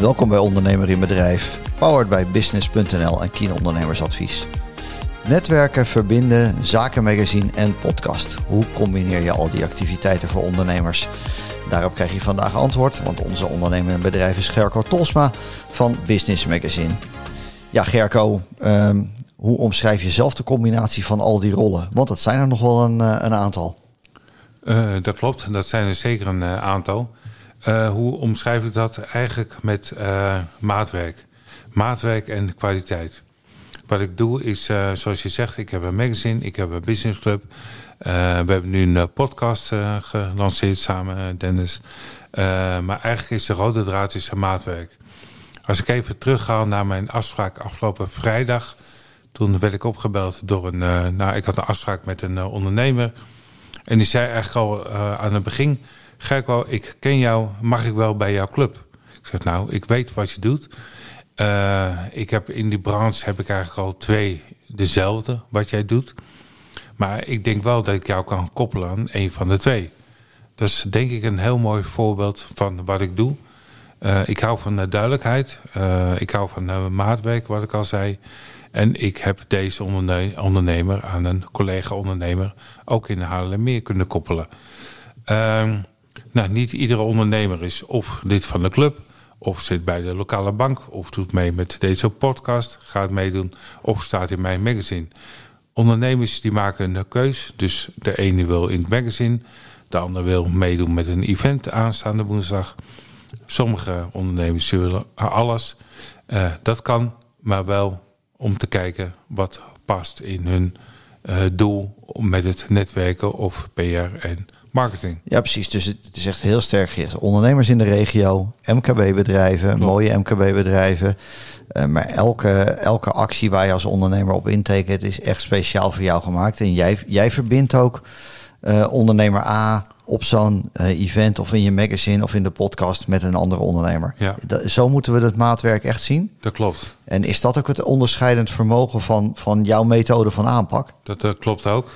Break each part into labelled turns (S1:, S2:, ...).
S1: Welkom bij Ondernemer in Bedrijf, powered bij Business.nl en Kien Ondernemersadvies. Netwerken, verbinden, zakenmagazine en podcast. Hoe combineer je al die activiteiten voor ondernemers? Daarop krijg je vandaag antwoord, want onze ondernemer in bedrijf is Gerco Tolsma van Business Magazine. Ja, Gerco, ehm, hoe omschrijf je zelf de combinatie van al die rollen? Want dat zijn er nog wel een, eh, een aantal.
S2: Uh, dat klopt, dat zijn er zeker een uh, aantal. Uh, hoe omschrijf ik dat? Eigenlijk met maatwerk. Maatwerk en kwaliteit. Wat ik doe is, zoals je zegt, ik heb een magazine, ik heb een business club. we hebben nu een podcast gelanceerd samen, Dennis. maar eigenlijk is de rode draad is maatwerk. Als ik even terugga naar mijn afspraak afgelopen vrijdag... toen werd ik opgebeld door een... nou, ik had een afspraak met een ondernemer... En die zei eigenlijk al aan het begin... Gerko, ik ken jou, mag ik wel bij jouw club? Ik zeg, nou, ik weet wat je doet. Uh, ik heb in die branche heb ik eigenlijk al twee dezelfde wat jij doet. Maar ik denk wel dat ik jou kan koppelen aan een van de twee. Dat is denk ik een heel mooi voorbeeld van wat ik doe. Uh, ik hou van duidelijkheid. ik hou van maatwerk, wat ik al zei. En ik heb deze ondernemer aan een collega-ondernemer ook in Haarlemmermeer kunnen koppelen. Uh, nou, niet iedere ondernemer is of lid van de club, of zit bij de lokale bank, of doet mee met deze podcast, gaat meedoen, of staat in mijn magazine. Ondernemers die maken een keus, dus de ene wil in het magazine, de ander wil meedoen met een event aanstaande woensdag. Sommige ondernemers willen alles. Uh, dat kan, maar wel om te kijken wat past in hun uh, doel met het netwerken of PR en marketing.
S1: Ja, precies. Dus het is echt heel sterk gericht. Ondernemers in de regio, MKB-bedrijven, mooie MKB-bedrijven. Uh, maar elke, elke actie waar je als ondernemer op intekent, is echt speciaal voor jou gemaakt. En jij, jij verbindt ook uh, ondernemer A op zo'n uh, event of in je magazine of in de podcast met een andere ondernemer.
S2: Ja.
S1: zo moeten we dat maatwerk echt zien.
S2: Dat klopt.
S1: En is dat ook het onderscheidend vermogen van, van jouw methode van aanpak?
S2: Dat klopt ook.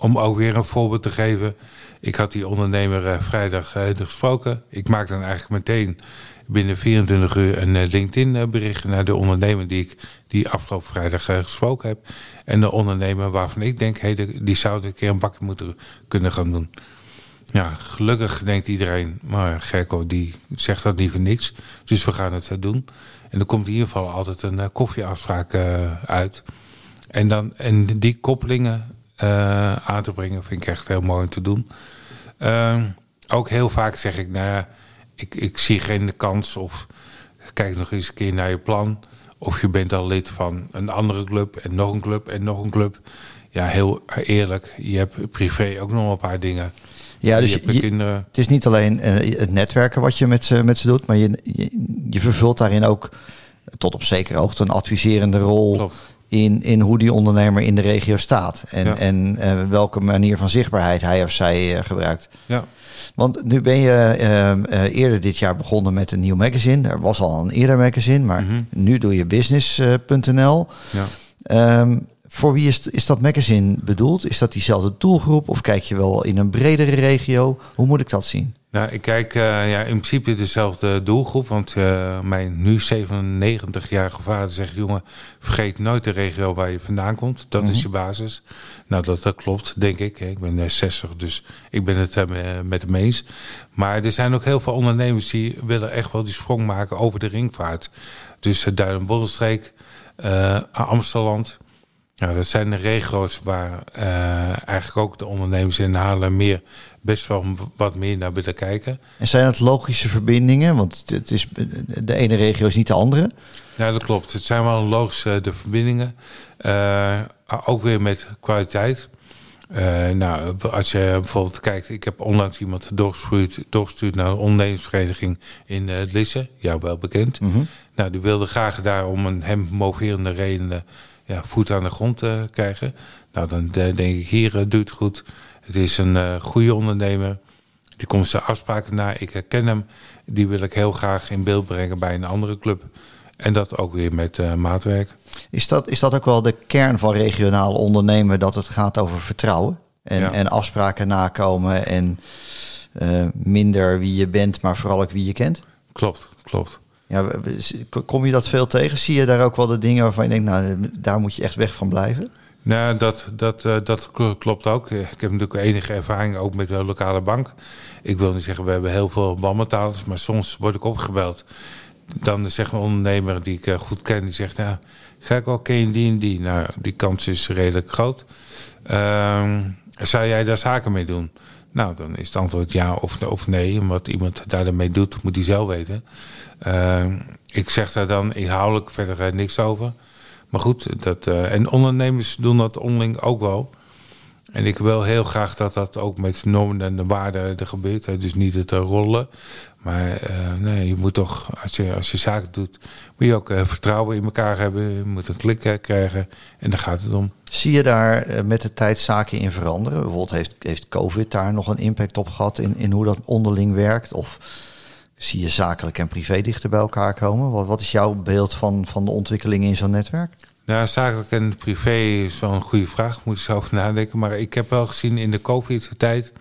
S2: Om ook weer een voorbeeld te geven. Ik had die ondernemer vrijdag gesproken. Ik maak dan eigenlijk meteen binnen 24 uur een LinkedIn bericht naar de ondernemer die ik die afgelopen vrijdag gesproken heb. En de ondernemer waarvan ik denk, hey, die zou een keer een bakje moeten kunnen gaan doen. Ja, gelukkig denkt iedereen, maar Gerco die zegt dat niet voor niks. Dus we gaan het doen. En er komt in ieder geval altijd een koffieafspraak uit. En, dan, en die koppelingen aan te brengen vind ik echt heel mooi om te doen. Ehm, ook heel vaak zeg ik, nou ja, ik, ik zie geen kans of kijk nog eens een keer naar je plan. Of je bent al lid van een andere club en nog een club en nog een club. Ja, heel eerlijk, je hebt privé ook nog een paar dingen.
S1: Ja, dus je, je, het is niet alleen uh, het netwerken wat je met ze, met ze doet, maar je, je, je, vervult daarin ook tot op zekere hoogte een adviserende rol in, in hoe die ondernemer in de regio staat. En, ja. en uh, welke manier van zichtbaarheid hij of zij uh, gebruikt.
S2: Ja.
S1: Want nu ben je uh, eerder dit jaar begonnen met een nieuw magazine. Er was al een eerder magazine, maar mm -hmm. nu doe je business.nl.
S2: Ja.
S1: Um, voor wie is, is dat magazine bedoeld? Is dat diezelfde doelgroep of kijk je wel in een bredere regio? Hoe moet ik dat zien?
S2: Nou, ik kijk uh, ja, in principe dezelfde doelgroep. Want uh, mijn nu 97-jarige vader zegt... jongen, vergeet nooit de regio waar je vandaan komt. Dat mm -hmm. is je basis. Nou, dat, dat klopt, denk ik. Ik ben uh, 60, dus ik ben het met hem eens. Maar er zijn ook heel veel ondernemers... die willen echt wel die sprong maken over de ringvaart. Dus uh, Duin-Borrelstreek, Amsterdam... Nou, dat zijn de regio's waar uh, eigenlijk ook de ondernemers in Haarlem meer best wel wat meer naar willen kijken.
S1: En zijn het logische verbindingen? Want het is, de ene regio is niet de andere.
S2: Ja, dat klopt. Het zijn wel logische de verbindingen. Uh, ook weer met kwaliteit. Uh, nou, als je bijvoorbeeld kijkt, ik heb onlangs iemand doorgestuurd, doorgestuurd naar een ondernemingsvereniging in uh, Lisse, jou wel bekend.
S1: Mm -hmm.
S2: Nou, die wilde graag daar om een hem moverende redenen ja, voet aan de grond uh, krijgen. Nou, dan denk ik, hier doet het goed. Het is een uh, goede ondernemer. Die komt zijn afspraken na. Ik herken hem. Die wil ik heel graag in beeld brengen bij een andere club. En dat ook weer met maatwerk.
S1: Is dat, is dat ook wel de kern van regionaal ondernemen? Dat het gaat over vertrouwen en, ja. en afspraken nakomen en minder wie je bent, maar vooral ook wie je kent?
S2: Klopt, klopt.
S1: Ja, kom je dat veel tegen? Zie je daar ook wel de dingen waarvan je denkt, nou, daar moet je echt weg van blijven?
S2: Nou, dat, dat, eh, dat kl- klopt ook. Ik heb natuurlijk enige ervaring ook met de lokale bank. Ik wil niet zeggen, we hebben heel veel wanbetalers, maar soms word ik opgebeld. Dan zegt een ondernemer die ik eh, goed ken, die zegt, nou, ga ik ken je die en die? Nou, die kans is redelijk groot. Ehm, zou jij daar zaken mee doen? Nou, dan is het antwoord ja of, of nee. En wat iemand daarmee doet, moet hij zelf weten. Ehm, ik zeg daar dan inhoudelijk verder eh, niks over. Maar goed, dat, eh, en ondernemers doen dat onderling ook wel. En ik wil heel graag dat dat ook met normen en de waarden er gebeurt. hè. Dus niet het eh, rollen. Maar eh, nee, je moet toch, als je, als je zaken doet, moet je ook eh, vertrouwen in elkaar hebben. Je moet een klik krijgen. En daar gaat het om.
S1: Zie je daar met de tijd zaken in veranderen? Bijvoorbeeld heeft, heeft COVID daar nog een impact op gehad in, in hoe dat onderling werkt? Of zie je zakelijk en privé dichter bij elkaar komen? Wat, wat is jouw beeld van, van de ontwikkelingen in zo'n netwerk?
S2: Nou, zakelijk en privé is wel een goede vraag. Moet je zo over nadenken. Maar ik heb wel gezien in de COVID-tijd...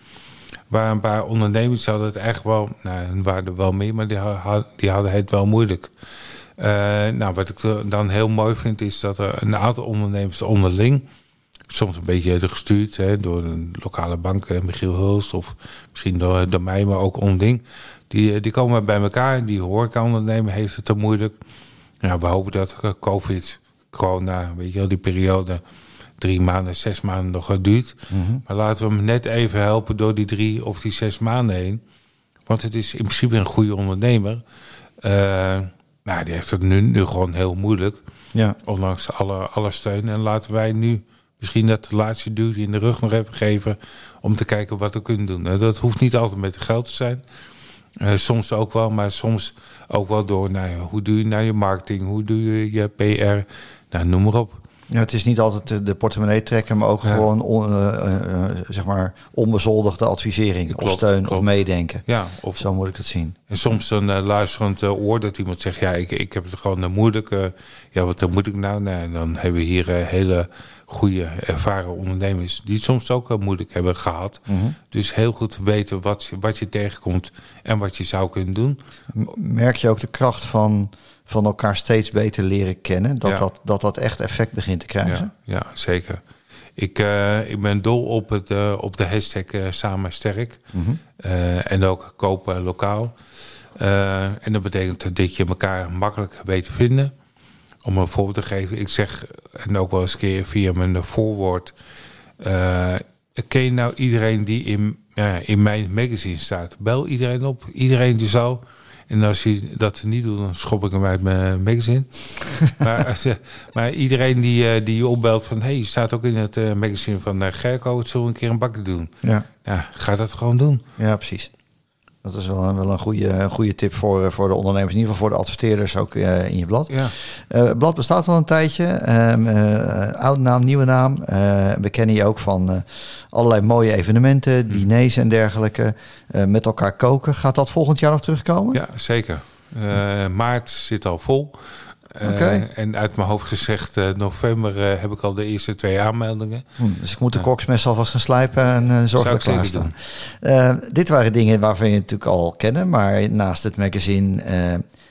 S2: waar een paar ondernemers hadden het echt wel... Nou, waren er wel meer, maar die, die hadden het wel moeilijk. Eh, nou, wat ik dan heel mooi vind... is dat er een aantal ondernemers onderling... soms een beetje gestuurd hè, door een lokale bank, eh, Michiel Hulst... of misschien door, door mij, maar ook onderling... Die, die komen bij elkaar. Die horeca-ondernemer heeft het te moeilijk. Ja, we hopen dat eh, COVID, corona, weet je wel, die periode drie maanden, zes maanden nog duurt. Maar laten we hem net even helpen door die drie of die zes maanden heen. Want het is in principe een goede ondernemer. Eh, nou, die heeft het nu, nu gewoon heel moeilijk.
S1: Ja.
S2: Ondanks alle, alle steun. En laten wij nu misschien dat laatste duwtje in de rug nog even geven. Om te kijken wat we kunnen doen. Nou, dat hoeft niet altijd met geld te zijn. Eh, soms ook wel, maar soms ook wel door nou hoe doe je nou je marketing, hoe doe je je PR, nou, noem maar op.
S1: Ja, het is niet altijd de- portemonnee trekken, maar ook
S2: Ja.
S1: gewoon on- eh, eh, eh, zeg maar onbezoldigde advisering of
S2: Klopt,
S1: steun of meedenken.
S2: Ja, of
S1: Zo moet ik het zien.
S2: en soms een luisterend oor dat iemand zegt, ja, ik, ik heb het gewoon moeilijk. ja, wat eh, moet ik nou? nou en dan hebben we hier hele goede, ervaren ondernemers die het soms ook wel moeilijk hebben gehad.
S1: Mhm.
S2: Dus heel goed weten wat, je- wat je tegenkomt en wat je zou kunnen doen.
S1: Merk je ook de kracht van, van elkaar steeds beter leren kennen? Dat,
S2: Ja.
S1: dat, dat dat echt effect begint te krijgen?
S2: Ja, ja zeker. Ik, eh, ik ben dol op, het, eh, op de hashtag eh, Samen Sterk.
S1: Mhm.
S2: En ook kopen lokaal. En dat betekent dat je elkaar makkelijk weet te vinden. Om een voorbeeld te geven. Ik zeg, en ook wel eens een keer via mijn voorwoord. ken je nou iedereen die in, ja, in mijn magazine staat? Bel iedereen op. Iedereen die zou. En als je dat niet doet, dan schop ik hem uit mijn magazine. maar, je- maar iedereen die, eh, die je opbelt van... hey, je staat ook in het eh, magazine van eh Gerco... het zullen we een keer een bakje doen.
S1: Ja,
S2: Ja, ga dat gewoon doen.
S1: ja precies. Dat is wel, wel een goede, goede tip voor, eh, voor de ondernemers. In ieder geval voor de adverteerders ook eh, in je blad.
S2: Ja.
S1: Eh, het blad bestaat al een tijdje. Eh, oude naam, nieuwe naam. We kennen je ook van allerlei mooie evenementen,
S2: Hm.
S1: diners en dergelijke. Met elkaar koken. Gaat dat volgend jaar nog terugkomen?
S2: Ja, zeker. Maart zit al vol. Eh. En uit mijn hoofd gezegd, eh, november eh, heb ik al de eerste twee aanmeldingen.
S1: Hm, dus ik moet de koksmes alvast gaan slijpen en zorg dat
S2: ik zeker
S1: klaarstaan. Dit waren dingen waarvan je natuurlijk al kennen. Maar naast het magazine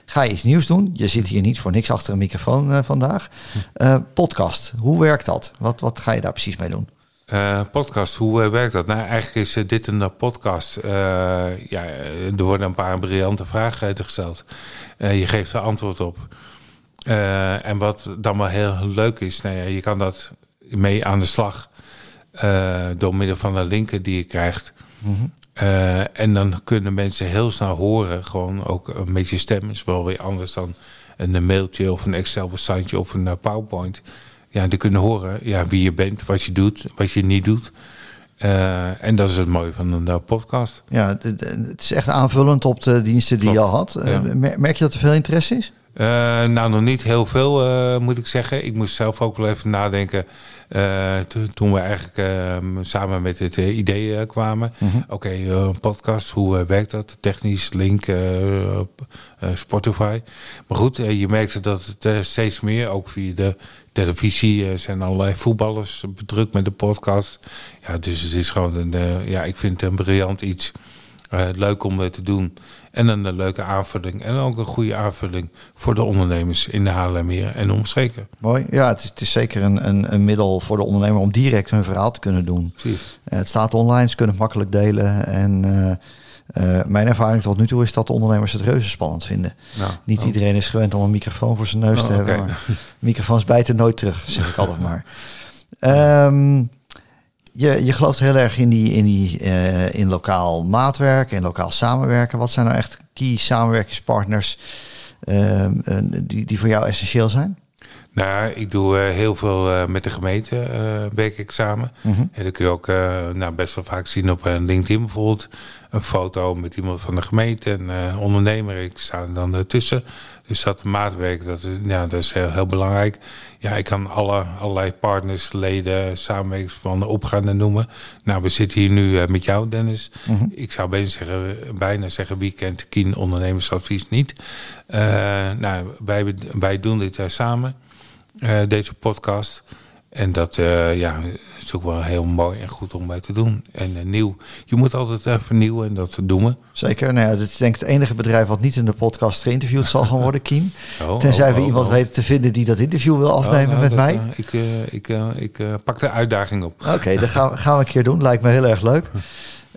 S1: ga je iets nieuws doen. Je zit hier niet voor niks achter een microfoon vandaag. Eh, podcast, hoe werkt dat? Wat, wat ga je daar precies mee doen?
S2: Podcast, hoe werkt dat? Nou, eigenlijk is dit een podcast. Ja, er worden een paar briljante vragen gesteld. Eh, je geeft er antwoord op. Eh, en wat dan wel heel leuk is, nou ja, je kan dat mee aan de slag eh, door middel van de linken die je krijgt. Eh, en dan kunnen mensen heel snel horen, gewoon ook een beetje stemmen. is wel weer anders dan een mailtje of een Excel-bestandje of een PowerPoint. Ja, die kunnen horen ja, wie je bent, wat je doet, wat je niet doet. En dat is het mooie van een podcast.
S1: Ja, het, is echt aanvullend op de diensten die je al had.
S2: Ja.
S1: Merk je dat er veel interesse is?
S2: Eh, nou, nog niet heel veel, eh, moet ik zeggen. Ik moest zelf ook wel even nadenken. eh, to- toen we eigenlijk eh, samen met het eh, idee kwamen. Oké, eh, een podcast, hoe werkt dat? Technisch, link, Spotify. Maar goed, je merkte dat het steeds meer, ook via de televisie, zijn allerlei voetballers bedrukt met de podcast. Ja, dus het is gewoon een, ja, ik vind het een briljant iets. Leuk om te doen. En een leuke aanvulling. En ook een goede aanvulling voor de ondernemers in de Haarlemmer en omstreken.
S1: Mooi. Ja, het is, het is zeker een, een, een, middel voor de ondernemer om direct hun verhaal te kunnen doen. het staat online, ze kunnen het makkelijk delen. En uh, mijn ervaring tot nu toe is dat de ondernemers het reuze spannend vinden. Nou, Niet oh. iedereen is gewend om een microfoon voor zijn neus te oh, hebben. Maar microfoons bijten nooit terug, zeg ik altijd maar. Um, je, je gelooft heel erg in, die, in, die, uh, in lokaal maatwerk en lokaal samenwerken. Wat zijn nou echt key samenwerkingspartners uh, die, die voor jou essentieel zijn?
S2: Nou, ik doe uh, heel veel uh, met de gemeente, uh, werk ik samen. Mm -hmm. En dat kun je ook nou, best wel vaak zien op LinkedIn bijvoorbeeld. Een foto met iemand van de gemeente, een ondernemer. Ik sta er dan tussen. Dus dat maatwerk, dat is, ja, dat is heel, heel belangrijk. Ja, ik kan alle, allerlei partners, leden, samenwerkingsverbanden opgaan en noemen. Nou, we zitten hier nu met jou, Dennis. Mm -hmm. Ik zou bijna zeggen, bijna zeggen wie kent Kien ondernemersadvies niet. nou, wij, wij doen dit samen. Eh, deze podcast. En dat uh, ja, is ook wel heel mooi en goed om bij te doen. En uh, nieuw. Je moet altijd vernieuwen en dat doen we.
S1: Zeker. Nou ja, dit is denk ik het enige bedrijf wat niet in de podcast geïnterviewd zal gaan worden, Kien. Oh, Tenzij oh, we oh, iemand oh. weten te vinden die dat interview wil afnemen nou, met mij.
S2: ik ik, ik pak de uitdaging op.
S1: Oké, dat gaan, gaan we een keer doen. Lijkt me heel erg leuk.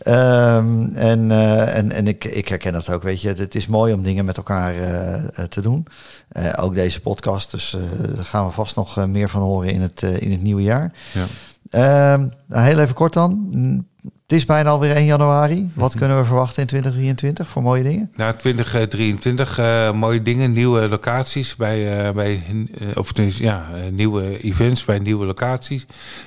S1: Um, en, uh, en, en ik, ik herken dat ook, weet je. Het, is mooi om dingen met elkaar uh, te doen. Ook deze podcast, dus daar gaan we vast nog meer van horen in het, in het nieuwe jaar. Ja. Um, heel even kort dan. Het is bijna alweer 1 januari. Wat mhm. kunnen we verwachten in 2023 voor mooie dingen?
S2: Nou, 2023 uh, mooie dingen, nieuwe locaties bij, uh, bij uh, of ja, nieuwe events bij nieuwe locaties.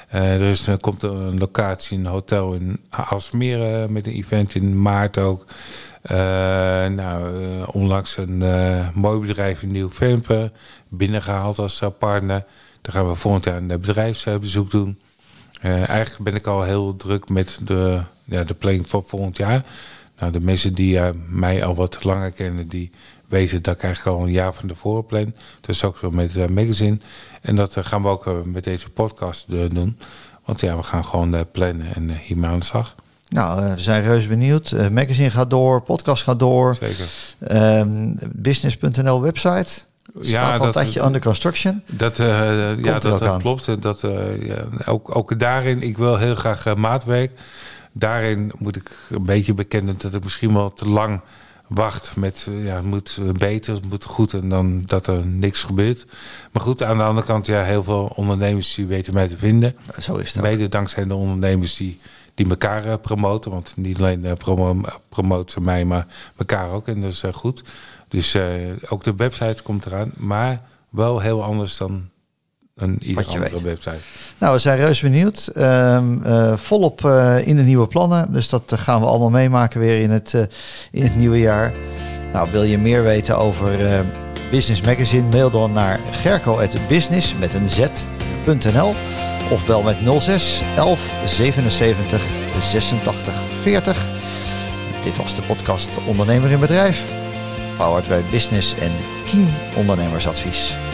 S2: er is, komt een locatie, een hotel in Alsmere met een event in maart ook. nou, onlangs een mooi bedrijf in Nieuw-Vempen binnengehaald als partner. Daar gaan we volgend jaar een bedrijfsbezoek doen. Uh, eigenlijk ben ik al heel druk met de, ja, de planning voor volgend jaar. Nou, de mensen die uh, mij al wat langer kennen, die weten dat ik eigenlijk al een jaar van tevoren plan. Dus ook zo met uh, magazine. En dat gaan we ook met deze podcast doen. Want ja, we gaan gewoon plannen en hiermee aan de slag.
S1: Nou, we zijn reuze benieuwd. magazine gaat door, podcast gaat door.
S2: Zeker.
S1: Um, Business.nl website ja, dat, een tijdje under construction.
S2: Dat, uh, ja, dat, dat klopt. Dat, uh, ja, ook, ook daarin, ik wil heel graag uh, maatwerk. Daarin moet ik een beetje bekennen dat ik misschien wel te lang wacht met ja, het moet beter, het moet goed en dan dat er niks gebeurt. Maar goed, aan de andere kant, ja, heel veel ondernemers die weten mij te vinden.
S1: Zo is het.
S2: Mede dankzij de ondernemers die, die elkaar promoten. Want niet alleen promo promoten mij, maar elkaar ook. En dat is goed. Dus uh, ook de website komt eraan, maar wel heel anders dan een iedere andere weet. website.
S1: Nou, we zijn reus benieuwd. Um, uh, volop uh, in de nieuwe plannen. Dus dat gaan we allemaal meemaken weer in het, in het nieuwe jaar. Nou, wil je meer weten over Business Magazine? Mail dan naar gerco.business met een z.nl of bel met 06 11 77 86 40. Dit was de podcast Ondernemer in Bedrijf powered by Business en Kien Ondernemersadvies.